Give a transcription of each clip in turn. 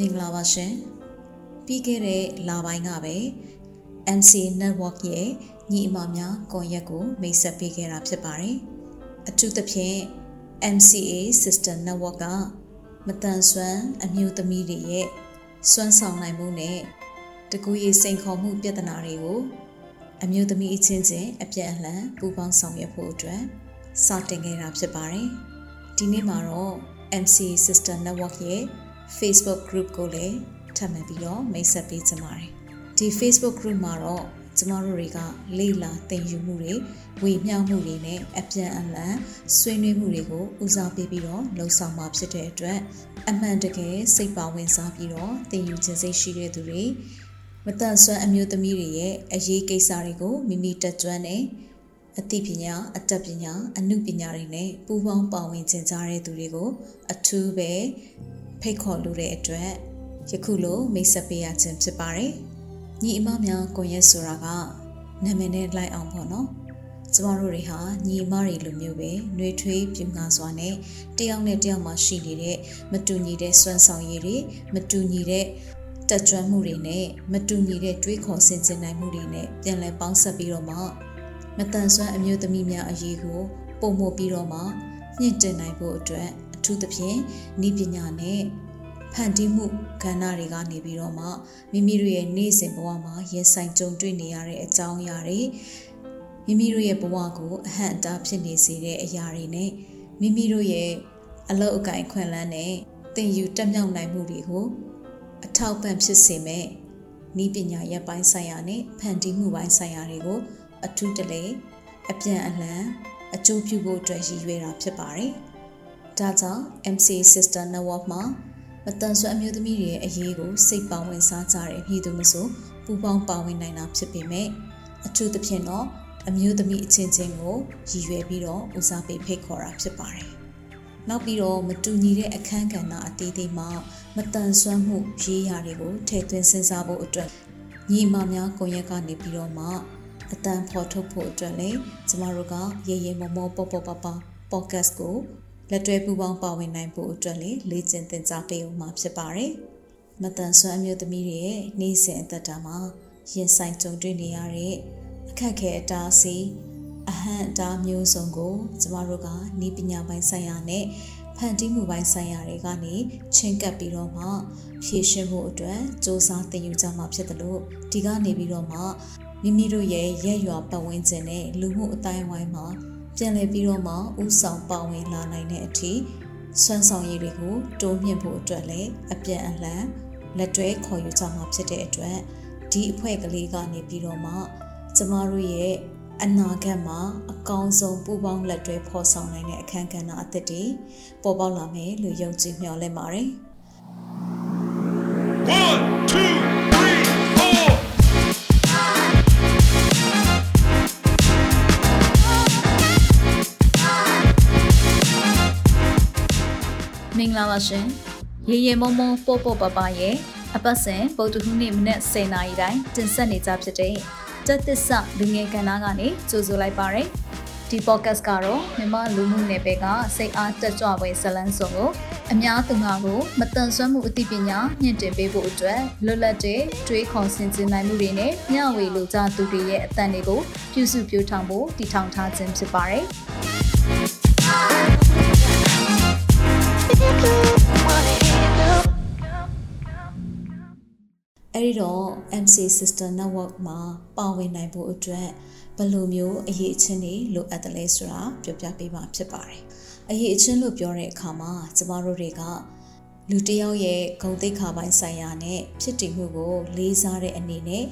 မင်္ဂလာပါရှင်ပြီးခဲ့တဲ့လပိုင်းကပဲ MC Network ရဲ့ညီအမများကွန်ရက်ကိုမိတ်ဆက်ပေးခဲ့တာဖြစ်ပါတယ်အထူးသဖြင့် MCA System Network ကမတန်ဆွမ်းအမျိုးသမီးတွေရဲ့စွမ်းဆောင်နိုင်မှုနဲ့တကူရေးစိန်ခေါ်မှုပြဿနာတွေကိုအမျိုးသမီးအချင်းချင်းအပြည့်အလှန်ပူးပေါင်းဆောင်ရွက်ဖို့အတွက်စတင်ခဲ့တာဖြစ်ပါတယ်ဒီနေ့မှာတော့ MCA System Network ရဲ့ Facebook group ကိုလည်းထပ်မံပြီးတော့မိတ်ဆက်ပေးချင်ပါတယ်ဒီ Facebook group မှာတော့ကျမတို့တွေကလေ့လာသင်ယူမှုတွေဝေမျှမှုတွေနဲ့အပြန်အလှန်ဆွေးနွေးမှုတွေကိုဦးစားပေးပြီးတော့လှုံ့ဆော်မှာဖြစ်တဲ့အတွက်အမှန်တကယ်စိတ်ပါဝင်စားပြီးတော့သင်ယူခြင်းစိတ်ရှိတဲ့သူတွေမတန်ဆွမ်းအမျိုးသမီးတွေရဲ့အရေးကိစ္စတွေကိုမိမိတက်ကြွနဲ့အသိပညာအတတ်ပညာအမှုပညာတွေနဲ့ပူးပေါင်းပါဝင်ခြင်းကြတဲ့သူတွေကိုအထူးပဲ ဖိတ်ခေါ်လိုတဲ့အတွက်ယခုလိုမိတ်ဆက်ပေးရခြင်းဖြစ်ပါတယ်။ညီအမများကွန်ရက်ဆိုတာကနာမည်နဲ့လိုက်အောင်ပေါ့နော်။ကျမတို့တွေဟာညီအမတွေလိုမျိုးပဲနှွေးထွေးပြူငါစွာနဲ့တယောက်နဲ့တယောက်မှရှိနေတဲ့မတူညီတဲ့စွမ်းဆောင်ရည်တွေမတူညီတဲ့တက်ကြွမှုတွေနဲ့မတူညီတဲ့တွေးခေါ်ဆင်ခြင်နိုင်မှုတွေနဲ့ပြန်လည်ပေါင်းစပ်ပြီးတော့မှမတန်ဆွမ်းအမျိုးသမီးများအရေးကိုပုံမှုပြီးတော့မှမြင့်တင်နိုင်ဖို့အတွက်အ ထူးသဖြင့်ဤပညာနဲ့ဖန်တီးမှုကဏ္ဍတွေကနေပြီးတော့မှမိမိတို့ရဲ့နေ့စဉ်ဘဝမှာရင်ဆိုင်ကြုံတွေ့နေရတဲ့အကြောင်းအရာတွေမိမိတို့ရဲ့ဘဝကိုအဟန့်အတားဖြစ်နေစေတဲ့အရာတွေနဲ့မိမိတို့ရဲ့အလောက်အကင်ခွင့်လန်းနဲ့သင်ယူတက်မြောက်နိုင်မှုတွေကိုအထောက်ပံ့ဖြစ်စေမဲ့ဤပညာရပ်ပိုင်းဆိုင်ရာနဲ့ဖန်တီးမှုပိုင်းဆိုင်ရာတွေကိုအထူးတလဲအပြန်အလှန်အကျိုးပြုဖို့အတွက်ရည်ရွယ်တာဖြစ်ပါတယ်။ ဒါကြောင့် MC Sister Network မှာမတန်ဆွမ်းအမျိုးသမီးတွေရဲ့အရေးကိုစိတ်ပါဝင်စားကြတဲ့ပြည်သူမဆိုပူပေါင်းပါဝင်နိုင်တာဖြစ်ပေမဲ့အထူးသဖြင့်တော့အမျိုးသမီးအချင်းချင်းကိုရည်ရွယ်ပြီးတော့ဦးစားပေးဖိတ်ခေါ်တာဖြစ်ပါတယ်။နောက်ပြီးတော့မတူညီတဲ့အခန်းကဏ္ဍအသေးသေးမှာမတန်ဆွမ်းမှုရေးရာတွေကိုထည့်သွင်းစဉ်းစားဖို့အတွက်ညီမများကွန်ရက်ကနေပြီးတော့မှအတန်ဖော်ထုတ်ဖို့အတွက်လည်းကျမတို့ကရေရေမောမောပေါပေါပပ podcast ကို လက်တွဲပူးပေါင်းပါဝင်နိုင်ဖို့အတွက်လည်းလေ့ကျင့်သင်ကြားပေးဦးမှာဖြစ်ပါတယ်။မတန်ဆွမ်းအမျိုးသမီးတွေရဲ့နေ့စဉ်အသက်တာမှာရင်ဆိုင်ကြုံတွေ့နေရတဲ့အခက်ခဲအတားအဆီးအဟန့်အတားမျိုးစုံကို ကျမတို့ကဤပညာပိုင်းဆိုင်ရာနဲ့ဖန်တီးမှုပိုင်းဆိုင်ရာတွေကနေချင်းကပ်ပြီးတော့မှဖြည့်ရှင်းဖို့အတွက်စ조사သင်ယူကြမှာဖြစ်တယ်လို့ဒီကနေပြီးတော့မှမိမိတို့ရဲ့ရက်ရွာပတ်ဝန်းကျင်နဲ့လူမှုအတိုင်းဝိုင်းမှာ ပြန်လည်ပြီးတော့မှဥဆောင်ပါဝင်လာနိုင်တဲ့အထိစွမ်းဆောင်ရည်တွေကိုတိုးမြှင့်ဖို့အတွက်လည်းအပြန်အလှန်လက်တွဲခေါ်ယူကြမှာဖြစ်တဲ့အတွက်ဒီအဖွဲ့ကလေးကနေပြီးတော့မှကျမတို့ရဲ့အနာဂတ်မှာအကောင်းဆုံးပူပေါင်းလက်တွဲဖော်ဆောင်နိုင်တဲ့အခန်းကဏ္ဍအသစ်တွေပေါ်ပေါက်လာမယ်လို့ယုံကြည်မျှော်လင့်ပါတယ်။မ င်္ဂလာပါရှင်ရေရေမုံမုံပို့ပို့ပပရဲ့အပတ်စဉ်ပုတ်တခုနေ့မနေ့10နာရီတိုင်းတင်ဆက်နေကြဖြစ်တဲ့တက်သစ္စာလူငယ်ကဏ္ဍကနေကြိုဆိုလိုက်ပါရယ်ဒီ podcast ကတော့မြန်မာလူမှုနယ်ပယ်ကစိတ်အားတက်ကြွပွဲဇလန်းစုံကိုအများသူငါကိုမတန်ဆွမ်းမှုအသိပညာမြင့်တင်ပေးဖို့အတွက်လွတ်လပ်တဲ့တွေးခေါ်ဆင်ခြင်နိုင်မှုတွေနဲ့မျှဝေလိုကြသူတွေရဲ့အသံတွေကိုပြုစုပြောင်းထောင်ဖို့တည်ထောင်ထားခြင်းဖြစ်ပါတယ် ဒီတော့ MC System Network မှာပါဝင်နိုင်ဖို့အတွက်ဘယ်လိုမျိုးအရေးအချင်းတွေလိုအပ်တယ်လဲဆိုတာပြောပြပေးမှာဖြစ်ပါတယ်။အရေးအချင်းလို့ပြောတဲ့အခါမှာကျမတို့တွေကလူတစ်ယောက်ရဲ့ဂုဏ်သိက္ခာပိုင်းဆိုင်ရာနဲ့ဖြစ်တည်မှုကို လေးစားတဲ့အနေနဲ့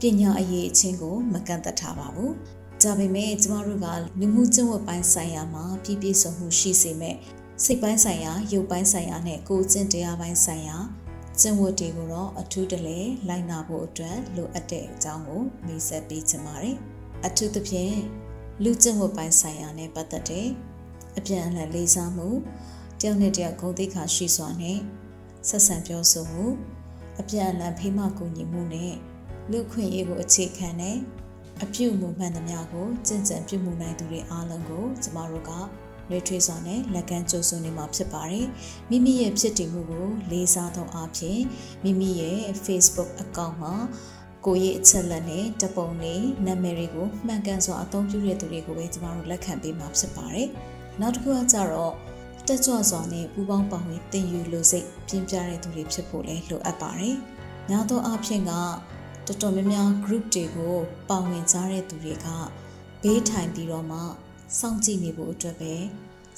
ပညာအရေးအချင်းကိုမကန့်သက်ထားပါဘူး။ဒါပေမဲ့ကျမတို့ကလူမှုကျင့်ဝတ်ပိုင်းဆိုင်ရာမှာပြည့်ပြည့်စုံမှုရှိစေမဲ့စိတ်ပိုင်းဆိုင်ရာ ရုပ်ပိုင်းဆိုင်ရာနဲ့ကိုယ်ကျင့်တရားပိုင်းဆိုင်ရာ ကျင့်ဝတ်တွေကိုတော့အထူးတလဲလိုက်နာဖို့အတွက်လိုအပ်တဲ့အကြောင်းကိုမိတ်ဆက်ပေးချင်ပါတယ်။အထူးသဖြင့်လူကျင့်ဝတ်ပိုင်းဆိုင်ရာနဲ့ပတ်သက်တဲ့အပြန်အလှန်လေးစားမှုတယောက်နဲ့တယောက်ဂုဏ်သိက္ခာရှိစွာနဲ့ဆက်ဆံပြောဆိုမှုအပြန်အလှန်ဖိမကူညီမှုနဲ့လူခွင့်ရေးကိုအခြေခံတဲ့အပြုအမူမှန်သမျှကိုကျင့်ကြံပြုမှုနိုင်သူတွေအားလုံးကိုကျမတို့က နှွေးထွေးစွာနဲ့လက်ကမ်းကြိုးစွနေမှာဖြစ်ပါတယ်။မိမိရဲ့ဖြစ်တည်မှုကိုလေးစားသောအဖြစ်မိမိရဲ့ Facebook အကောင့်မှာကိုရဲ့အချက်လက်နဲ့တပုံလေးနာမည်တွေကိုမှန်ကန်စွာအသုံးပြုတဲ့သူတွေကိုပဲကျမတို့လက်ခံပေးမှာဖြစ်ပါတယ်။နောက်တစ်ခုကကြတော့တက်ကြွစွာနဲ့ပူပေါင်းပါဝင်တင်ယူလို့စိတ်ပြင်းပြတဲ့သူတွေဖြစ်ဖို့လည်းလိုအပ်ပါတယ်။ညာသောအဖြစ်ကတော်တော်များများ group တွေကိုပါဝင်ကြတဲ့သူတွေကဘေးထိုင်ပြီးတော့မှ စောင့်ကြည့်နေဖို့အတွက်ပဲ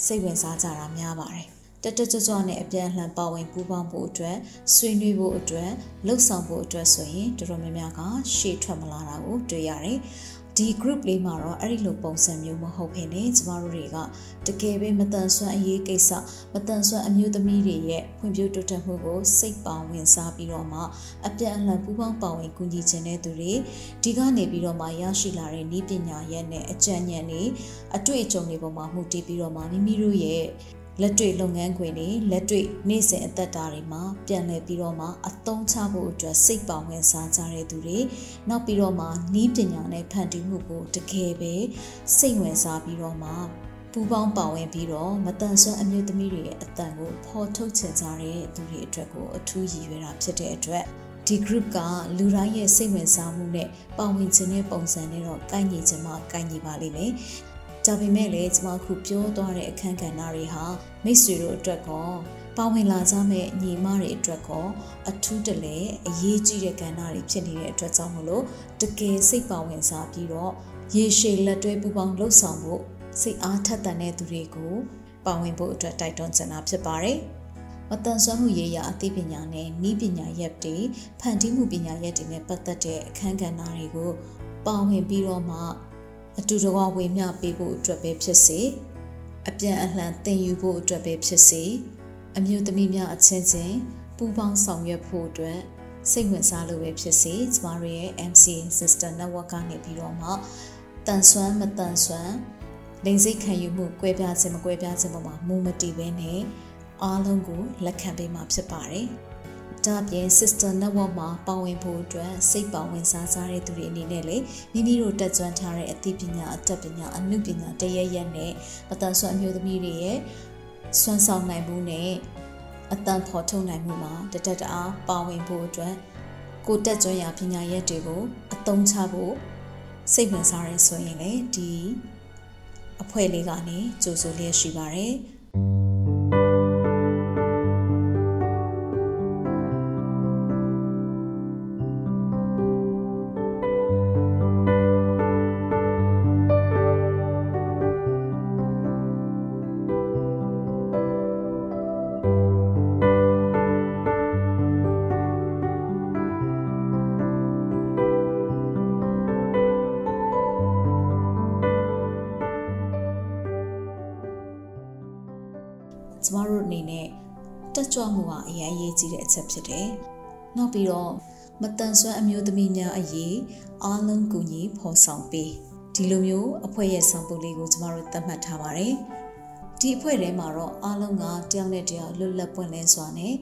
စိတ်ဝင်စားကြတာများပါတယ်။တက်တက်ကြွကြွနဲ့အပြန်အလှန်ပါဝင်ပူးပေါင်းဖို့အတွက်ဆွေးနွေးဖို့အတွက်လှုပ်ဆောင်ဖို့အတွက်ဆိုရင်တော်တော်များများကရှေ့ထွက်မလာတာကိုတွေ့ရတယ်။ ဒီ group လေးမှာတော့အဲ့ဒီလိုပုံစံမျိုးမဟုတ်ဘဲနဲ့ကျမတို့တွေကတကယ်ပဲမတန်ဆွမ်းအရေးကိစ္စမတန်ဆွမ်းအမျိုးသမီးတွေရဲ့ဖွံ့ဖြိုးတိုးတက်မှုကိုစိတ်ပါဝင်စားပြီးတော့မှအပြန်အလှန်ပူးပေါင်းပါဝင်ကူညီခြင်းတဲ့သူတွေဒီကနေပြီးတော့မှရရှိလာတဲ့ဤပညာရဲ့နဲ့အကြံဉာဏ်တွေအတွေ့အကြုံတွေပေါ်မှာမှုတည်ပြီးတော့မှမိမိတို့ရဲ့ လက်တွေ့လုပ်ငန်းခွင်တွေလက်တွေ့နေ့စဉ်အသက်တာတွေမှာပြန်လည်ပြီးတော့မှအသုံးချဖို့အတွက်စိတ်ပေါင်းဝင်စားကြတဲ့သူတွေနောက်ပြီးတော့မှနီးပညာနဲ့ဖန်တီးမှုကိုတကယ်ပဲစိတ်ဝင်စားပြီးတော့မှပူပေါင်းပါဝင်ပြီးတော့မတန်ဆွမ်းအမျိုးသမီးတွေရဲ့အတန်ကိုဖော်ထုတ်ချင်ကြတဲ့သူတွေအတွက်ကိုအထူးရည်ရွယ်တာဖြစ်တဲ့အတွက်ဒီ group ကလူတိုင်းရဲ့စိတ်ဝင်စားမှုနဲ့ပါဝင်ခြင်းတဲ့ပုံစံနဲ့တော့ကိုက်ညီခြင်းမှကိုက်ညီပါလိမ့်မယ် ဒါပေမဲ့လည်းကျွန်မခုပြောသွားတဲ့အခန်းကဏ္ဍတွေဟာမိတ်ဆွေတို့အတွက်ကောပါဝင်လာကြမဲ့ညီမတွေအတွက်ကောအထူးတလဲအရေးကြီးတဲ့ကဏ္ဍတွေဖြစ်နေတဲ့အတွက်ကြောင့်မလို့တကယ်စိတ်ပါဝင်စားပြီးတော့ရေရှည်လက်တွဲပူပေါင်းလှုပ်ဆောင်ဖို့စိတ်အားထက်သန်တဲ့သူတွေကိုပါဝင်ဖို့အတွက်တိုက်တွန်းချင်တာဖြစ်ပါတယ်မတန်ဆွမ်းမှုရေးရာအသိပညာနဲ့ဤပညာရပ်တွေဖန်တီးမှုပညာရပ်တွေနဲ့ပတ်သက်တဲ့အခန်းကဏ္ဍတွေကိုပါဝင်ပြီးတော့မှ အတူတကွဝေမျှပေးဖို့အတွက်ပဲဖြစ်စေအပြန်အလှန်သင်ယူဖို့အတွက်ပဲဖြစ်စေအမျိုးသမီးများအချင်းချင်းပူးပေါင်းဆောင်ရွက်ဖို့အတွက်စိတ်ဝင်စားလို့ပဲဖြစ်စေကျမတို့ရဲ့ MCA Sister Network ကနေပြီးတော့မှတန်ဆွမ်းမတန်ဆွမ်းလိင်စိတ်ခံယူမှုကွဲပြားခြင်းမကွဲပြားခြင်းပေါ်မှာမူမတည်ဘဲနဲ့အားလုံးကိုလက်ခံပေးမှာဖြစ်ပါတယ်။ ဒါပြင် Sister Network မှာပါဝင်ဖို့အတွက်စိတ်ပါဝင်စားစားတဲ့သူတွေအနေနဲ့လေမိမိတို့တက်ကြွထားတဲ့အသိပညာအတတ်ပညာအမှုပညာတရရက်နဲ့အတန်ဆွမ်းအမျိုးသမီးတွေရဲ့စွမ်းဆောင်နိုင်မှုနဲ့အတန်ဖော်ထုတ်နိုင်မှုမှာတတက်တအားပါဝင်ဖို့အတွက်ကိုတက်ကြွရာပညာရက်တွေကိုအသုံးချဖို့စိတ်ဝင်စားရဲဆိုရင်လေဒီအဖွဲ့လေးကနေကြိုးဆိုလျက်ရှိပါတယ်။ ရင်အရေးကြီးတဲ့အချက်ဖြစ်တယ်။နောက်ပြီးတော့မတန်ဆွမ်းအမျိုးသမီးများအရေးအားလုံးကူညီဖော်ဆောင်ပေးဒီလိုမျိုးအဖွဲ့ရဲ့ဆောင်ပုဒ်လေးကိုကျမတို့သတ်မှတ်ထားပါတယ်။ဒီအဖွဲ့ထဲမှာတော့အားလုံးကတယောက်နဲ့တယောက်လွတ်လပ်ပွင့်လင်းစွာနဲ့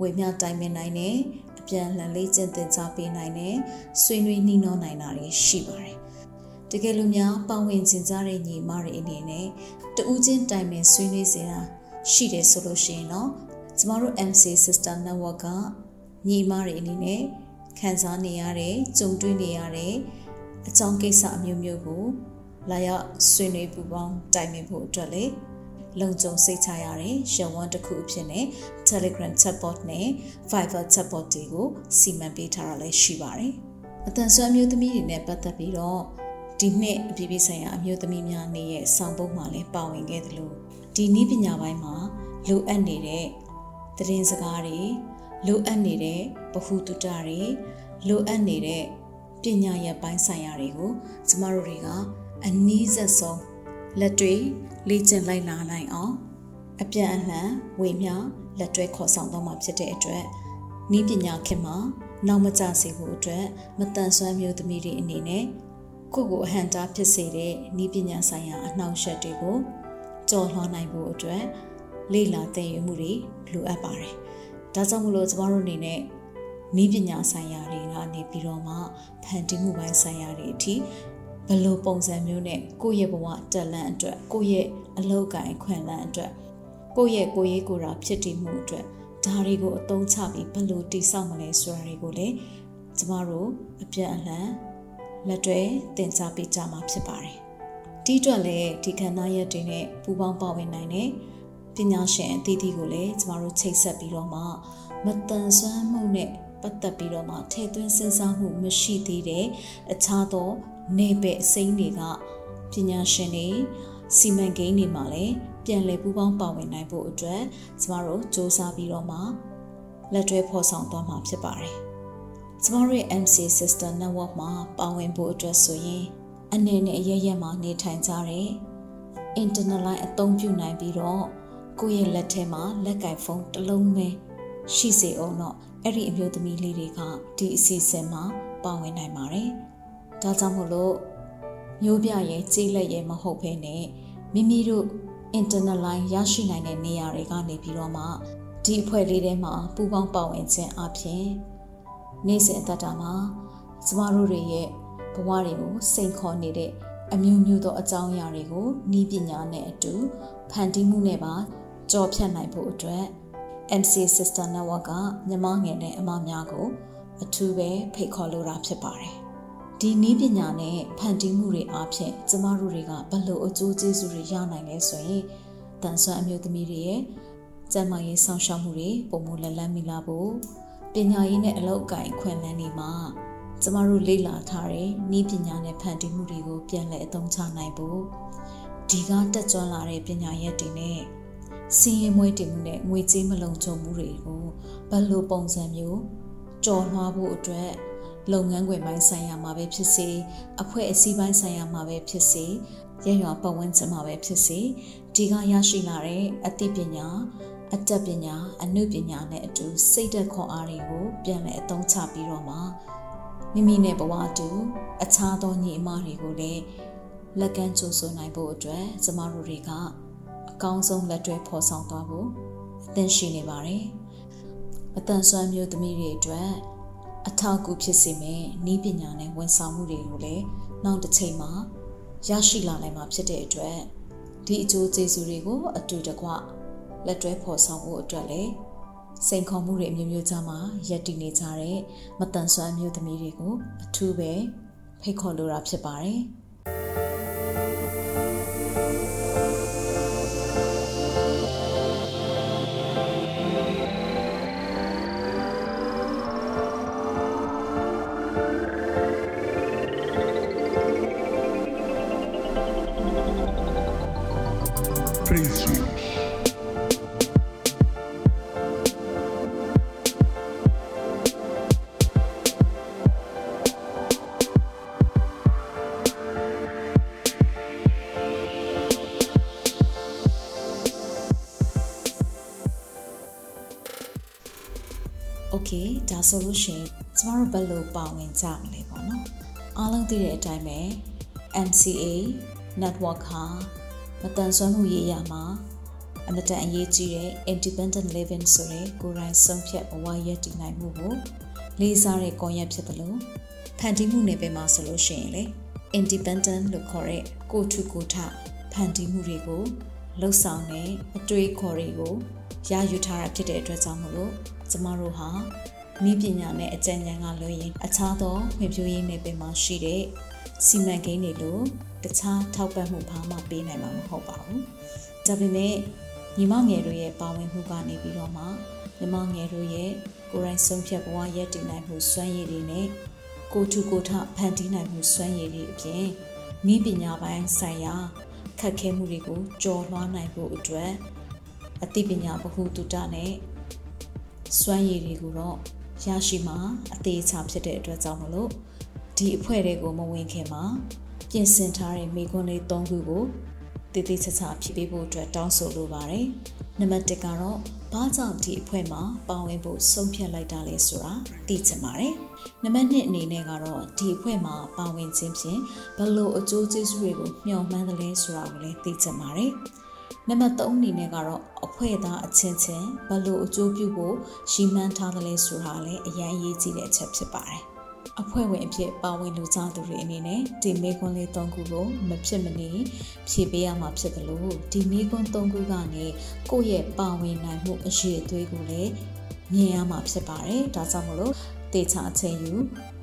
ဝေမျှတိုင်ပင်နိုင်တဲ့အပြန်လှန်လေးကျင့်သင်ကြားပေးနိုင်တဲ့ဆွေးနွေးနှီးနှောနိုင်တာတွေရှိပါတယ်။တကယ်လို့များပါဝင်ကျင်ကြတဲ့ညီမတွေအနေနဲ့တဦးချင်းတိုင်ပင်ဆွေးနွေးစေတာရှိတယ်ဆိုလို့ရှိရင်တော့ ကျမတို့ MC System Network ကညီမတွေအနေနဲ့ခံစားနေရတဲ့ကြုံတွေ့နေရတဲ့အကြောင်းကိစ္စအမျိုးမျိုးကိုလာရောက်ဆွေးနွေးပူးပေါင်းတိုင်ပင်ဖို့အတွက်လေလုံခြုံစိတ်ချရတဲ့ရဝန်းတစ်ခုအဖြစ်နဲ့ Telegram chatbot နဲ့ Viber chatbot တွေကိုစီမံပေးထားတာလည်းရှိပါတယ်။အတန်ဆွမ်းမျိုးသမီးတွေနဲ့ပတ်သက်ပြီးတော့ဒီနှစ်အပြည်ပြည်ဆိုင်ရာအမျိုးသမီးများနေ့ရဲ့ဆောင်ပုဒ်မှာလည်းပါဝင်ခဲ့တယ်လို့ဒီနည်းပညာပိုင်းမှာလိုအပ်နေတဲ့ သတင်းစကားတွေလိုအပ်နေတဲ့ဗဟုသုတတွေလိုအပ်နေတဲ့ပညာရပ်ပိုင်းဆိုင်ရာတွေကိုကျမတို့တွေကအနည်းဆက်ဆုံးလက်တွေ့လေ့ကျင့်လိုက်လာနိုင်အောင်အပြန်အလှန်ဝေမျှလက်တွဲခေါ်ဆောင်တော့မှာဖြစ်တဲ့အတွက်ဤပညာခင်မှာနောက်မကျစေဖို့အတွက်မတန်ဆွမ်းမျိုးသမီးတွေအနေနဲ့ကိုယ့်ကိုအဟံတားဖြစ်စေတဲ့ဤပညာဆိုင်ရာအနှောင့်အယှက်တွေကိုကြော်လွှားနိုင်ဖို့အတွက် လေ့လာသင်ယူမှုတွေလိုအပ်ပါတယ်။ဒါကြောင့်မလို့ကျမတို့အနေနဲ့နည်းပညာဆိုင်ရာတွေကနေပြီးတော့မှဖန်တီးမှုပိုင်းဆိုင်ရာတွေအထိဘယ်လိုပုံစံမျိုးနဲ့ကိုယ့်ရဲ့ဘဝတက်လန့်အတွက်ကိုယ့်ရဲ့အလောက်ကိုင်းခွင့်လန့်အတွက်ကိုယ့်ရဲ့ကိုယ်ရေးကိုယ်တာဖြစ်တည်မှုအတွက်ဒါတွေကိုအသုံးချပြီးဘယ်လိုတိဆောက်မလဲဆိုတာတွေကိုလည်းကျမတို့အပြန်အလှန်လက်တွဲသင်ကြားပေးကြမှာဖြစ်ပါတယ်။ဒီအတွက်လည်းဒီခန္ဓာရက်တွေနဲ့ပူပေါင်းပါဝင်နိုင်တဲ့ ပညာရှင်အသီးသီးကိုလည်းကျမတို့ချိတ်ဆက်ပြီးတော့မှမတန်ဆွမ်းမှုနဲ့ပတ်သက်ပြီးတော့မှထည့်သွင်းစဉ်းစားမှုမရှိသေးတဲ့အခြားသောနေပဲအစိမ်းတွေကပညာရှင်တွေစီမံကိန်းတွေမှာလည်းပြန်လည်ပူးပေါင်းပါဝင်နိုင်ဖို့အတွက်ကျမတို့စ조사ပြီးတော့မှလက်တွဲဖော်ဆောင်သွားမှာဖြစ်ပါတယ်။ကျမတို့ရဲ့ MC Sister Network မှာပါဝင်ဖို့အတွက်ဆိုရင်အနေနဲ့အရရက်မှာနေထိုင်ကြတဲ့ internet line အသုံးပြုနိုင်ပြီးတော့ ကိုယ့်ရဲ့လက်ထဲမှာလက်ကင်ဖုန်းတစ်လုံးပဲရှိစေအောင်တော့အဲ့ဒီအမျိုးသမီးလေးတွေကဒီအစီအစဉ်မှာပါဝင်နိုင်ပါတယ်။ဒါကြောင့်မို့လို့မျိုးပြရဲ့ကြေးလက်ရဲ့မဟုတ်ဘဲနဲ့မိမိတို့ internet line ရရှိနိုင်တဲ့နေရာတွေကနေပြီးတော့မှဒီအဖွဲ့လေးထဲမှာပူးပေါင်းပါဝင်ခြင်းအပြင်နေ့စဉ်အသက်တာမှာကျမတို့တွေရဲ့ဘဝတွေကိုစိန်ခေါ်နေတဲ့အမျိုးမျိုးသောအကြောင်းအရာတွေကိုဤပညာနဲ့အတူဖန်တီးမှုနဲ့ပါ ကြော်ဖြတ်နိုင်ဖို့အတွက် MC Sister Network ကမြမငယ်နဲ့အမများကိုအထူးပဲဖိတ်ခေါ်လိုတာဖြစ်ပါတယ်။ဒီနည်းပညာနဲ့ဖန်တီးမှုတွေအားဖြင့်ကျမတို့တွေကဘလို့အကျိုးကျေးဇူးတွေရနိုင်လဲဆိုရင်တန်ဆွမ်းအမျိုးသမီးတွေရဲ့ကျန်းမာရေးဆောင်ရှောက်မှုတွေပုံမလက်လန်းမိလာဖို့ပညာရေးနဲ့အလုပ်အကင်ခွင့်လန်းတွေမှာကျမတို့လေ့လာထားတဲ့နည်းပညာနဲ့ဖန်တီးမှုတွေကိုပြန်လည်အသုံးချနိုင်ဖို့ဒီကတက်ကြွလာတဲ့ပညာရက်တွေနဲ့ စီရင်မွေးတင်မှုနဲ့ငွေကြေးမလုံခြုံမှုတွေကိုဘယ်လိုပုံစံမျိုးကြော်လွှားဖို့အတွက်လုပ်ငန်းခွင်ပိုင်းဆိုင်ရာမှာပဲဖြစ်စေအဖွဲ့အစည်းပိုင်းဆိုင်ရာမှာပဲဖြစ်စေရရွာပတ်ဝန်းကျင်မှာပဲဖြစ်စေဒီကရရှိလာတဲ့အသိပညာအတတ်ပညာအနုပညာနဲ့အတူစိတ်သက်ခွန်အားတွေကိုပြန်လည်အသုံးချပြီးတော့မှမိမိနဲ့ဘဝတူအခြားသောညီအမတွေကိုလည်းလက်ကမ်းကြိုးဆိုနိုင်ဖို့အတွက်ကျမတို့တွေကအ ကောင်းဆုံးလက်တွဲဖော်ဆောင်သွားဖို့အသင့်ရှိနေပါတယ်။အတန်ဆွမ်းမျိုးသမီးတွေအတွက်အထောက်အကူဖြစ်စေမယ့်ဤပညာနဲ့ဝန်ဆောင်မှုတွေကိုလည်းနောက်တစ်ချိန်မှာရရှိလာနိုင်မှာဖြစ်တဲ့အတွက်ဒီအကျိုးကျေးဇူးတွေကိုအတူတကွလက်တွဲဖော်ဆောင်ဖို့အတွက်လည်းစိန်ခေါ်မှုတွေအမျိုးမျိုးကြားမှာရပ်တည်နေကြတဲ့မတန်ဆွမ်းမျိုးသမီးတွေကိုအထူးပဲဖိတ်ခေါ်လိုတာဖြစ်ပါတယ်။ Okay ဒါဆိုလို့ရှိရင်ကျမတို့ဘယ်လိုပါဝင်ကြမလဲပေါ့နော်အားလုံးသိတဲ့အတိုင်းပဲ MCA network ဟာမတန်ဆွမ်းမှုရေးရမှာအမတန်အရေးကြီးတဲ့ independent living ဆိုတဲ့ကိုယ်တိုင်ဆုံးဖြတ်ဘဝရည်တည်နိုင်မှုကိုလေးစားတဲ့ကွန်ရက်ဖြစ်တယ်လို့ဖန်တီးမှုနယ်ပယ်မှာဆိုလို့ရှိရင်လေ independent လို့ခေါ်တဲ့ကိုထုကိုထဖန်တီးမှုတွေကိုလှုပ်ဆောင်တဲ့အတွေ့အခေါ်တွေကိုရယူထားတာဖြစ်တဲ့အတွက်ကြောင့်မလို့ ကျမတို့ဟာဤပညာနဲ့အကြံဉာဏ်ကလွှဲရင်အခြားသောမြပြိုးရင်းနယ်ပယ်မှာရှိတဲ့စီမံကိန်းတွေလို့တခြားထောက်ပံ့မှုဘာမှပေးနိုင်မှာမဟုတ်ပါဘူး။ဒါပေမဲ့ညီမငယ်တို့ရဲ့ပါဝင်မှုကနေပြီးတော့မှညီမငယ်တို့ရဲ့ကိုယ်တိုင်ဆုံးဖြတ်ဘဝရည်တည်နိုင်မှုစွမ်းရည်တွေနဲ့ကိုထုကိုထဖန်တီးနိုင်မှုစွမ်းရည်တွေအပြင်ဤပညာပိုင်းဆိုင်ရာခက်ခဲမှုတွေကိုကျော်လွှားနိုင်ဖို့အတွက်အသိပညာဗဟုသုတနဲ့ စွမ်းရည်တွေကိုတော့ရရှိမှာအသေးချာဖြစ်တဲ့အတွက်ကြောင့်မလို့ဒီအဖွဲ့တွေကိုမဝင်ခင်မှာပြင်ဆင်ထားတဲ့မိကွန်းလေး၃ခုကိုတည်တည်ချာချာဖြည့်ပေးဖို့အတွက်တောင်းဆိုလိုပါတယ်။နံပါတ်1ကတော့ဘာကြောင့်ဒီအဖွဲ့မှာပါဝင်ဖို့ဆုံးဖြတ်လိုက်တာလဲဆိုတာသိချင်ပါတယ်။နံပါတ်2အနေနဲ့ကတော့ဒီအဖွဲ့မှာပါဝင်ခြင်းဖြင့်ဘလို့အကျိုးကျေးဇူးတွေကိုမျှော်မှန်းတယ်လဲဆိုတာကိုလည်းသိချင်ပါတယ်။ နံပါတ်3အနေနဲ့ကတော့အဖွဲ့သားအချင်းချင်းဘလို့အကျိုးပြုဖို့ရှီမှန်းထားတယ်လဲဆိုတာလည်းအရင်အရေးကြီးတဲ့အချက်ဖြစ်ပါတယ်။အဖွဲ့ဝင်အဖြစ်ပါဝင်လူစားသူတွေအနေနဲ့ဒီမေကွန်းလေး၃ခုကိုမဖြစ်မနေဖြည့်ပေးရမှာဖြစ်တယ်လို့ဒီမေကွန်း၃ခုကနေကိုယ့်ရဲ့ပါဝင်နိုင်မှုအရေးအသွေးကိုလည်းမြင်ရမှာဖြစ်ပါတယ်ဒါကြောင့်မလို့တေချာအချိန်ယူ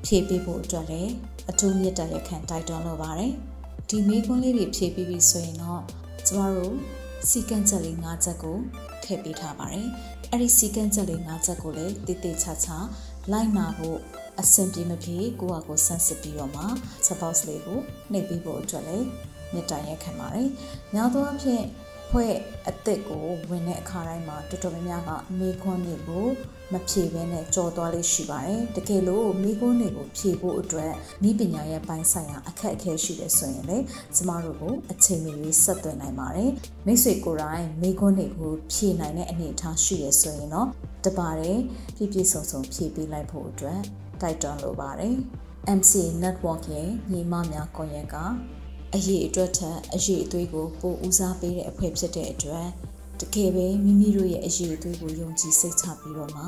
ဖြည့်ပေးဖို့အတွက်လည်းအထူးမြတ်တရခံတိုက်တွန်းလိုပါတယ်ဒီမေကွန်းလေးတွေဖြည့်ပြီးပြီဆိုရင်တော့ ကျမတို့စီကံချက်လေး၅ချက်ကိုထည့်ပေးထားပါတယ်အဲ့ဒီစီကံချက်လေး၅ချက်ကိုလည်းတည်တည်ချာချာလိုက်နာဖို့အဆင်ပြေမပြေကိုယ့်ဟာကိုယ်ဆန်းစစ်ပြီးတော့မှ support လေးကိုနှိပ်ပြီးဖို့အတွက်လည်းမြတ်တရက်ခံပါတယ်။များသောအားဖြင့် ဖွဲ့အစ်စ်ကိုဝင်တဲ့အခါတိုင်းမှာတော်တော်များများကမေခွန်းတွေကိုမဖြေဘဲနဲ့ကြော်သွားလေးရှိပါတယ်။တကယ်လို့မေခွန်းတွေကိုဖြေဖို့အတွက်ဤပညာရဲ့ပိုင်းဆိုင်ရာအခက်အခဲရှိတယ်ဆိုရင်လေကျမတို့ကိုအချိန်မီဆက်သွယ်နိုင်ပါတယ်။မိတ်ဆွေကိုယ်တိုင်မေခွန်းတွေကိုဖြေနိုင်တဲ့အနေအထားရှိရဆိုရင်တော့တပါတယ်ပြည့်ပြည့်စုံစုံဖြည့်ပေးလိုက်ဖို့အတွက်တိုက်တွန်းလိုပါတယ်။ MC Network ရဲ့ညီမများကွန်ရက်က အရေးအတွက်ထက်အရေးအသွေးကိုပိုဦးစားပေးတဲ့အဖွဲ့ဖြစ်တဲ့အတွက်တကယ်ပဲမိမိတို့ရဲ့အရေးအသွေးကိုယုံကြည်စိတ်ချပြီးတော့မှ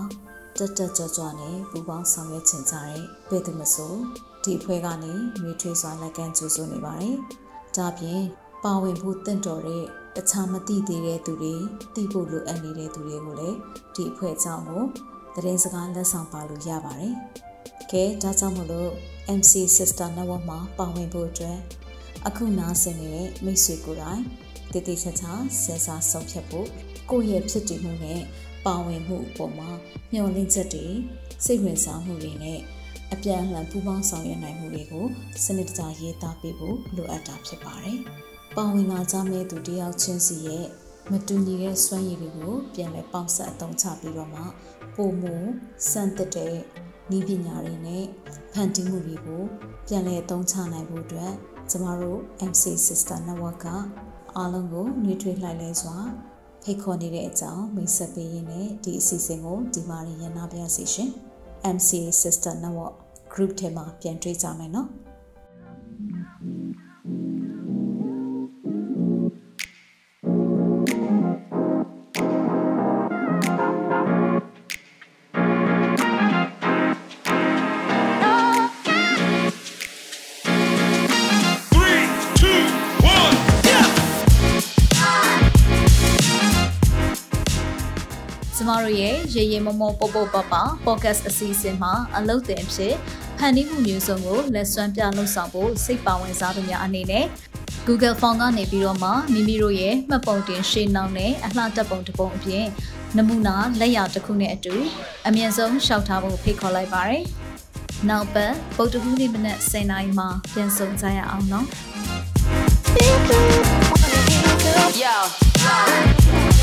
တက်တက်ကြွကြွနဲ့ပူပေါင်းဆောင်ရွက်ချင်ကြတဲ့ဘယ်သူမဆိုဒီအဖွဲ့ကနေရွေးထွေးစွာလက်ကမ်းကြိုးဆိုနေပါတယ်။ဒါပြင်ပါဝင်ဖို့တင့်တော်တဲ့တခြားမသိသေးတဲ့သူတွေသိဖို့လိုအပ်နေတဲ့သူတွေကိုလည်းဒီအဖွဲ့အကြောင်းကိုသတင်းစကားလက်ဆောင်ပါလို့ရပါတယ်။ကဲဒါကြောင့်မလို့ MC Sister Network မှာပါဝင်ဖို့အတွက် အခုနားဆင်နေတဲ့မိတ်ဆွေကိုယ်တိုင်တည်တည်ချာချာစဉ်းစားဆုံးဖြတ်ဖို့ကိုယ့်ရဲ့ဖြစ်တည်မှုနဲ့ပါဝင်မှုအပေါ်မှာမျှော်လင့်ချက်တွေစိတ်ဝင်စားမှုတွေနဲ့အပြန်အလှန်ပူးပေါင်းဆောင်ရွက်နိုင်မှုတွေကိုစနစ်တကျရေးသားပေးဖို့လိုအပ်တာဖြစ်ပါတယ်။ပါဝင်လာကြမဲ့သူတယောက်ချင်းစီရဲ့မတူညီတဲ့စွမ်းရည်တွေကိုပြန်လည်ပေါင်းစပ်အသုံးချပြီးတော့မှပုံမှုစံတက်တဲ့ဤပညာတွေနဲ့ဖန်တီးမှုတွေကိုပြန်လည်အသုံးချနိုင်ဖို့အတွက် ကျမတို့ MC Sister Network ကအားလုံးကိုနှွေးထွေးလှိုက်လဲစွာဖိတ်ခေါ်နေတဲ့အကြောင်းမိတ်ဆက်ပေးရင်းနဲ့ဒီအစီအစဉ်ကိုဒီမှာရန်နာပြစီရှင် MC Sister Network group ထဲမှာပြန်တွေ့ကြမယ်နော် ရဲ့ရေရေမမောပေါပေါပပ podcast အစီအစဉ်မှာအလုပ်တင်ဖြစ်ဖန်တီးမှုမျိုးစုံကိုလက်စွမ်းပြလှုပ်ဆောင်ဖို့စိတ်ပါဝင်စားသူများအနေနဲ့ Google Form ကနေပြီးတော့မှမိမိတို့ရဲ့မှတ်ပုံတင်ရှင်းနှောင်းနဲ့အလှတက်ပုံတစ်ပုံအပြင်နမူနာလက်ရာတစ်ခုနဲ့အတူအမြင့်ဆုံးရှောက်ထားဖို့ဖိတ်ခေါ်လိုက်ပါတယ်။နောက်ပတ်ပုတ်တကူးနေ့မနက်10:00နာရီမှာပြန်ဆုံကြရအောင်နော်။ Yo.